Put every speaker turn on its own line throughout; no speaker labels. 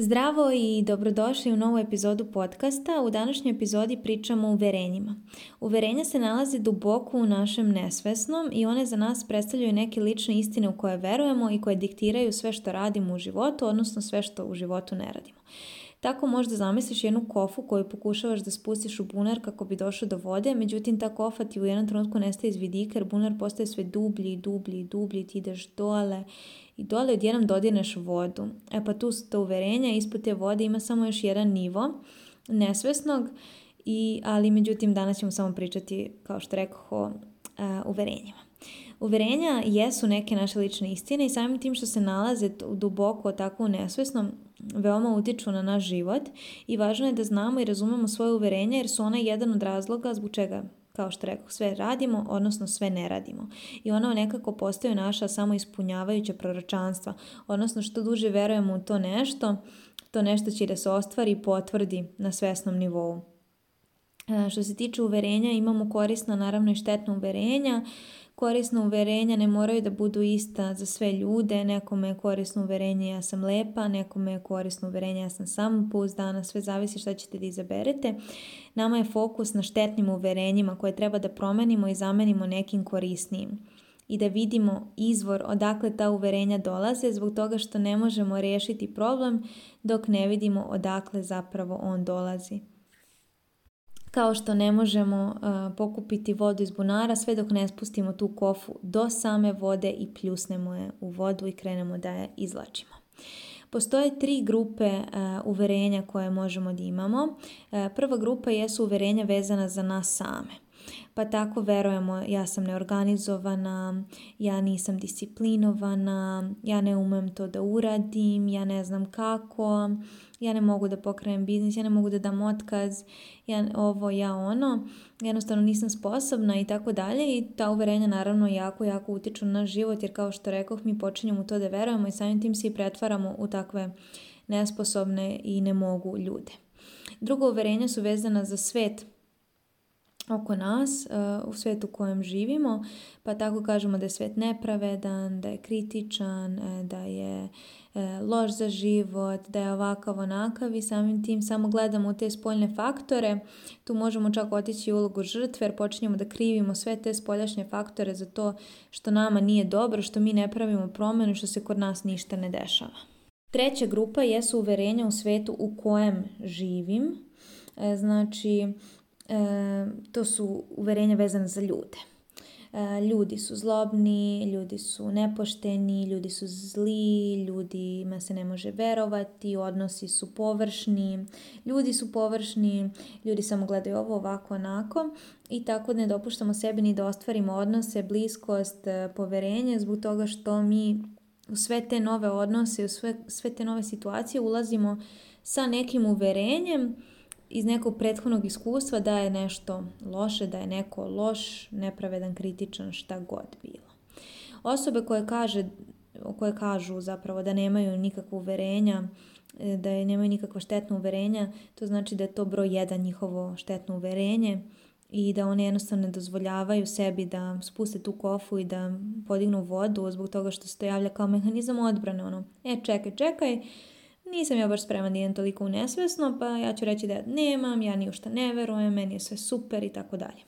Zdravo i dobrodošli u novu epizodu podcasta. U današnjoj epizodi pričamo o uverenjima. Uverenja se nalaze duboko u našem nesvesnom i one za nas predstavljaju neke lične istine u koje verujemo i koje diktiraju sve što radimo u životu, odnosno sve što u životu ne radimo. Tako možda zamisliš jednu kofu koju pokušavaš da spustiš u bunar kako bi došao do vode, međutim ta kofa ti u jednom trenutku nestaje iz vidika jer bunar postaje sve dublji i dublji i dublji, ti ideš dole i dole odjednom dodirneš vodu. E pa tu su to uverenja, ispod te vode ima samo još jedan nivo nesvesnog, i, ali međutim danas ćemo samo pričati, kao što rekao, o uverenjima. Uverenja jesu neke naše lične istine i samim tim što se nalaze duboko tako u nesvesnom, veoma utiču na naš život i važno je da znamo i razumemo svoje uverenja jer su ona jedan od razloga zbog čega kao što rekao, sve radimo, odnosno sve ne radimo. I ono nekako postaju naša samo ispunjavajuća proročanstva, odnosno što duže verujemo u to nešto, to nešto će da se ostvari i potvrdi na svesnom nivou. E, što se tiče uverenja, imamo korisna naravno i štetna uverenja. Korisno uverenja ne moraju da budu ista za sve ljude, nekome je korisno uverenje ja sam lepa, nekome je korisno uverenje ja sam samopouzdana, sve zavisi šta ćete da izaberete. Nama je fokus na štetnim uverenjima koje treba da promenimo i zamenimo nekim korisnijim i da vidimo izvor odakle ta uverenja dolaze zbog toga što ne možemo riješiti problem dok ne vidimo odakle zapravo on dolazi kao što ne možemo eh, pokupiti vodu iz bunara sve dok ne spustimo tu kofu do same vode i pljusnemo je u vodu i krenemo da je izlačimo. Postoje tri grupe uh, uverenja koje možemo da imamo. Eh, prva grupa jesu uverenja vezana za nas same. Pa tako verujemo ja sam neorganizovana, ja nisam disciplinovana, ja ne umem to da uradim, ja ne znam kako, ja ne mogu da pokrenem biznis, ja ne mogu da dam otkaz, ja ovo, ja ono, jednostavno nisam sposobna i tako dalje i ta uverenja naravno jako, jako utiču na život jer kao što rekoh mi počinjemo u to da verujemo i samim tim se i pretvaramo u takve nesposobne i ne mogu ljude. Drugo uverenje su vezana za svet oko nas e, u svijetu u kojem živimo, pa tako kažemo da je svijet nepravedan, da je kritičan, e, da je e, loš za život, da je ovakav onakav i samim tim samo gledamo te spoljne faktore. Tu možemo čak otići u ulogu žrtve jer počinjemo da krivimo sve te spoljašnje faktore za to što nama nije dobro, što mi ne pravimo promjenu, što se kod nas ništa ne dešava. Treća grupa jesu uverenja u svetu u kojem živim. Znači, to su uverenja vezane za ljude. E, ljudi su zlobni, ljudi su nepošteni, ljudi su zli, ljudima se ne može verovati, odnosi su površni, ljudi su površni, ljudi samo gledaju ovo ovako onako i tako ne dopuštamo sebi ni da ostvarimo odnose, bliskost, e, poverenje zbog toga što mi u sve te nove odnose, u sve, sve te nove situacije ulazimo sa nekim uverenjem iz nekog prethodnog iskustva da je nešto loše, da je neko loš, nepravedan, kritičan, šta god bilo. Osobe koje, kaže, koje kažu zapravo da nemaju nikakva uverenja, e, da je nemaju nikakva štetna uverenja, to znači da je to broj jedan njihovo štetno uverenje i da one jednostavno ne dozvoljavaju sebi da spuste tu kofu i da podignu vodu zbog toga što se to javlja kao mehanizam odbrane. Ono, e čekaj, čekaj, nisam ja baš spreman da idem toliko u nesvesno, pa ja ću reći da ja nemam, ja ni u šta ne verujem, meni je sve super i tako dalje.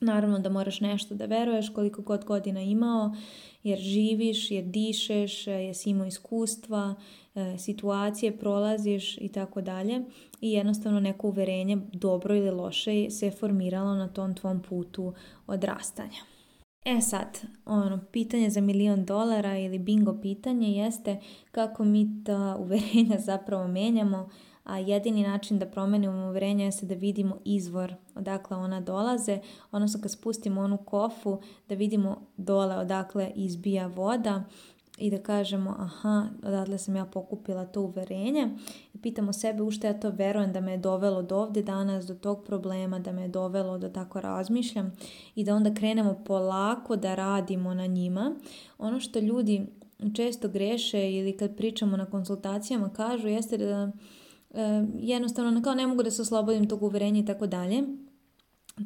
Naravno da moraš nešto da veruješ koliko god godina imao, jer živiš, jer dišeš, eh, si imao iskustva, eh, situacije, prolaziš i tako dalje. I jednostavno neko uverenje, dobro ili loše, se formiralo na tom tvom putu odrastanja. E sad, ono, pitanje za milion dolara ili bingo pitanje jeste kako mi ta uverenja zapravo menjamo, a jedini način da promenimo uverenja jeste da vidimo izvor odakle ona dolaze, odnosno kad spustimo onu kofu da vidimo dole odakle izbija voda i da kažemo aha, odatle sam ja pokupila to uverenje i pitamo sebe u što ja to verujem da me je dovelo do ovdje danas, do tog problema, da me je dovelo do tako razmišljam i da onda krenemo polako da radimo na njima. Ono što ljudi često greše ili kad pričamo na konsultacijama kažu jeste da e, jednostavno ono, kao ne mogu da se oslobodim tog uverenja i tako dalje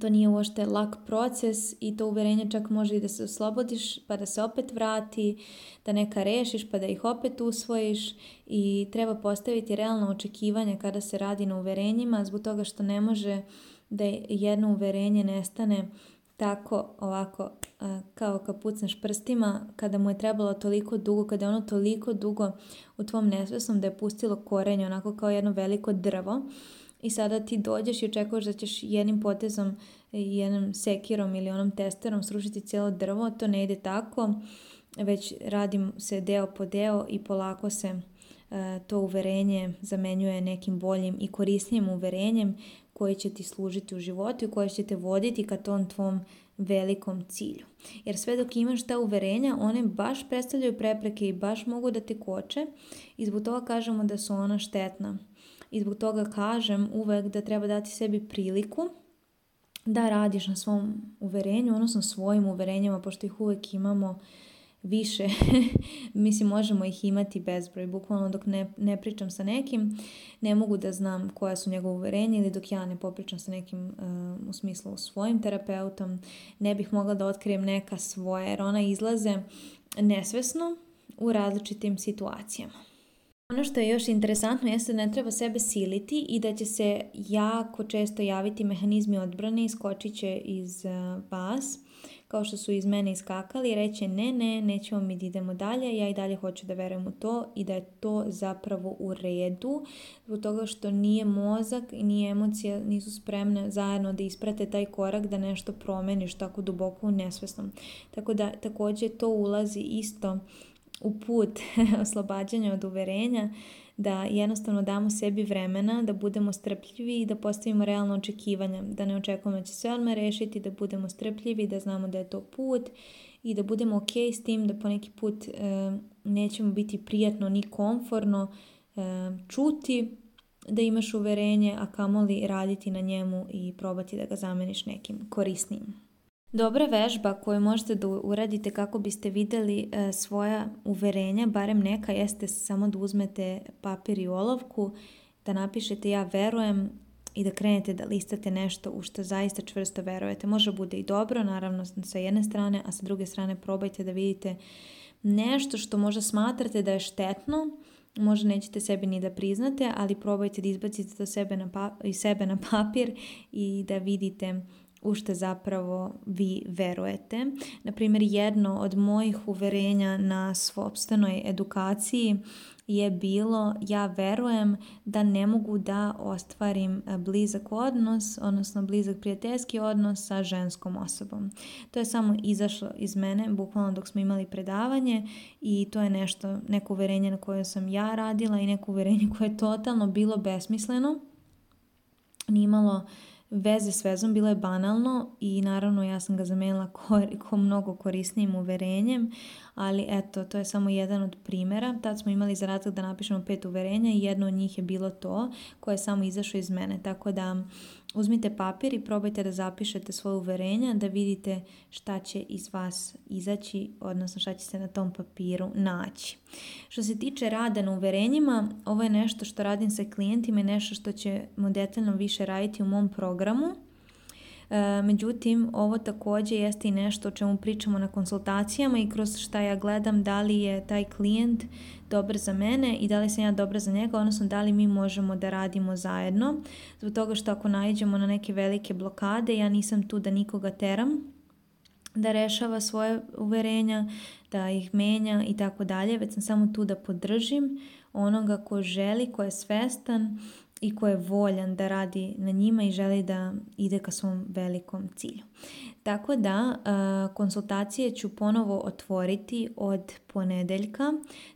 to nije uošte lak proces i to uvjerenje čak može i da se oslobodiš pa da se opet vrati, da neka rešiš pa da ih opet usvojiš i treba postaviti realno očekivanje kada se radi na uverenjima zbog toga što ne može da jedno uverenje nestane tako ovako kao kad pucneš prstima kada mu je trebalo toliko dugo, kada je ono toliko dugo u tvom nesvesnom da je pustilo korenje onako kao jedno veliko drvo i sada ti dođeš i očekuješ da ćeš jednim potezom, jednom sekirom ili onom testerom srušiti cijelo drvo, to ne ide tako, već radim se deo po deo i polako se e, to uverenje zamenjuje nekim boljim i korisnijim uverenjem koje će ti služiti u životu i koje će te voditi ka tom tvom velikom cilju. Jer sve dok imaš ta uverenja, one baš predstavljaju prepreke i baš mogu da te koče i zbog toga kažemo da su ona štetna i zbog toga kažem uvek da treba dati sebi priliku da radiš na svom uverenju, odnosno svojim uverenjama pošto ih uvek imamo više, mislim možemo ih imati bezbroj, bukvalno dok ne, ne pričam sa nekim, ne mogu da znam koja su njegova uverenja ili dok ja ne popričam sa nekim eh, u smislu svojim terapeutom, ne bih mogla da otkrijem neka svoje, jer ona izlaze nesvesno u različitim situacijama. Ono što je još interesantno jeste da ne treba sebe siliti i da će se jako često javiti mehanizmi odbrane i skočit će iz e, vas, kao što su iz mene iskakali, i reći ne, ne, nećemo mi da idemo dalje, ja i dalje hoću da verujem u to i da je to zapravo u redu, zbog toga što nije mozak i nije emocija, nisu spremne zajedno da isprate taj korak da nešto promeniš tako duboko u nesvesnom. Tako da također to ulazi isto u put oslobađanja od uverenja, da jednostavno damo sebi vremena, da budemo strpljivi i da postavimo realno očekivanja, da ne očekujemo da će se odmah rešiti, da budemo strpljivi, da znamo da je to put i da budemo ok s tim da neki put e, nećemo biti prijatno ni konforno e, čuti da imaš uverenje, a kamoli raditi na njemu i probati da ga zameniš nekim korisnim. Dobra vežba koju možete da uradite kako biste vidjeli e, svoja uverenja, barem neka, jeste samo da uzmete papir i olovku, da napišete ja verujem i da krenete da listate nešto u što zaista čvrsto verujete. Može bude i dobro, naravno sa jedne strane, a sa druge strane probajte da vidite nešto što možda smatrate da je štetno, možda nećete sebi ni da priznate, ali probajte da izbacite to sebe na pa, i sebe na papir i da vidite u što zapravo vi verujete. primjer, jedno od mojih uverenja na svobstvenoj edukaciji je bilo ja verujem da ne mogu da ostvarim e, blizak odnos, odnosno blizak prijateljski odnos sa ženskom osobom. To je samo izašlo iz mene, bukvalno dok smo imali predavanje i to je nešto, neko uverenje na koje sam ja radila i neko uverenje koje je totalno bilo besmisleno. Nimalo veze s vezom bilo je banalno i naravno ja sam ga zamijenila ko, mnogo korisnijim uverenjem, ali eto, to je samo jedan od primjera. Tad smo imali zadatak da napišemo pet uverenja i jedno od njih je bilo to koje je samo izašlo iz mene, tako da uzmite papir i probajte da zapišete svoje uverenja, da vidite šta će iz vas izaći, odnosno šta će se na tom papiru naći. Što se tiče rada na uverenjima, ovo je nešto što radim sa klijentima i nešto što ćemo detaljno više raditi u mom programu E, međutim ovo također jeste i nešto o čemu pričamo na konsultacijama i kroz šta ja gledam da li je taj klijent dobar za mene i da li sam ja dobra za njega, odnosno da li mi možemo da radimo zajedno. Zbog toga što ako naiđemo na neke velike blokade, ja nisam tu da nikoga teram, da rešava svoje uverenja, da ih menja i tako dalje, već sam samo tu da podržim onoga ko želi, ko je svestan i ko je voljan da radi na njima i želi da ide ka svom velikom cilju. Tako da konsultacije ću ponovo otvoriti od ponedeljka,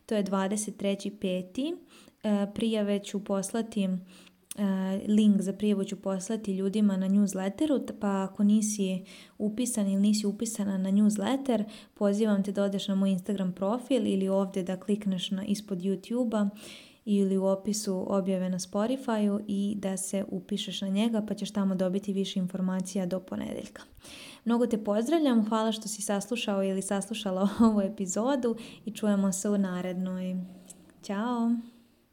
to je 23.5. Prijave ću poslati link za prijavu ću poslati ljudima na newsletteru, pa ako nisi upisan ili nisi upisana na newsletter, pozivam te da odeš na moj Instagram profil ili ovdje da klikneš na ispod YouTube-a ili u opisu objave na spotify i da se upišeš na njega pa ćeš tamo dobiti više informacija do ponedeljka. Mnogo te pozdravljam, hvala što si saslušao ili saslušala ovu epizodu i čujemo se u narednoj. Ćao!